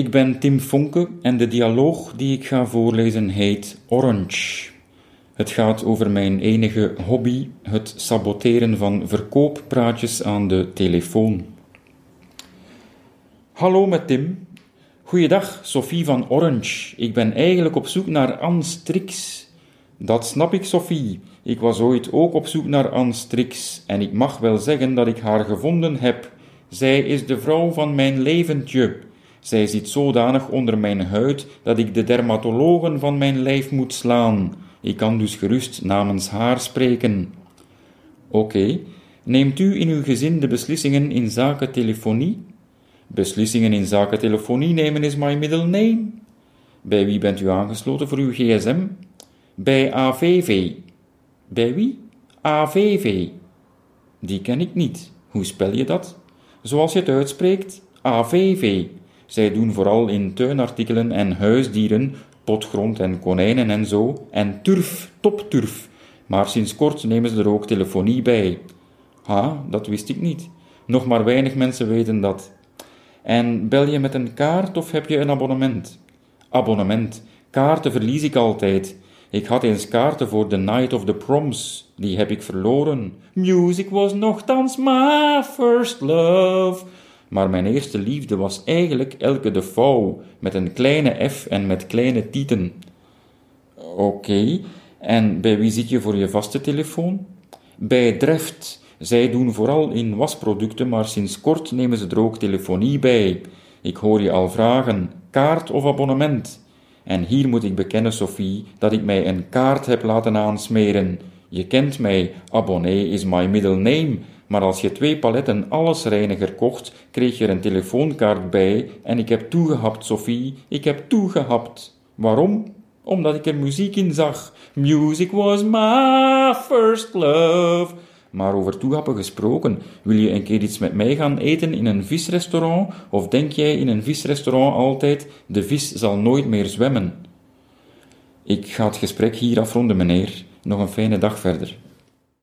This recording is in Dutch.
Ik ben Tim Fonke en de dialoog die ik ga voorlezen heet Orange. Het gaat over mijn enige hobby, het saboteren van verkooppraatjes aan de telefoon. Hallo met Tim. Goeiedag, Sophie van Orange. Ik ben eigenlijk op zoek naar Anne Strix. Dat snap ik, Sophie. Ik was ooit ook op zoek naar Anne Strix en ik mag wel zeggen dat ik haar gevonden heb. Zij is de vrouw van mijn leventje. Zij zit zodanig onder mijn huid dat ik de dermatologen van mijn lijf moet slaan. Ik kan dus gerust namens haar spreken. Oké, neemt u in uw gezin de beslissingen in zaken telefonie? Beslissingen in zaken telefonie nemen is my middle name. Bij wie bent u aangesloten voor uw gsm? Bij AVV. Bij wie? AVV. Die ken ik niet. Hoe spel je dat? Zoals je het uitspreekt, AVV. Zij doen vooral in tuinartikelen en huisdieren, potgrond en konijnen en zo, en turf, topturf. Maar sinds kort nemen ze er ook telefonie bij. Ha, dat wist ik niet. Nog maar weinig mensen weten dat. En bel je met een kaart of heb je een abonnement? Abonnement. Kaarten verlies ik altijd. Ik had eens kaarten voor The Night of the Proms. Die heb ik verloren. Music was nogthans my first love. Maar mijn eerste liefde was eigenlijk Elke de Vouw, met een kleine F en met kleine tieten. Oké, en bij wie zit je voor je vaste telefoon? Bij Dreft. Zij doen vooral in wasproducten, maar sinds kort nemen ze er ook telefonie bij. Ik hoor je al vragen: kaart of abonnement? En hier moet ik bekennen, Sophie, dat ik mij een kaart heb laten aansmeren. Je kent mij, abonnee is my middle name, maar als je twee paletten allesreiniger kocht, kreeg je er een telefoonkaart bij en ik heb toegehapt, Sophie, ik heb toegehapt. Waarom? Omdat ik er muziek in zag. Music was my first love. Maar over toehappen gesproken, wil je een keer iets met mij gaan eten in een visrestaurant? Of denk jij in een visrestaurant altijd, de vis zal nooit meer zwemmen? Ik ga het gesprek hier afronden, meneer. Nog een fijne dag verder.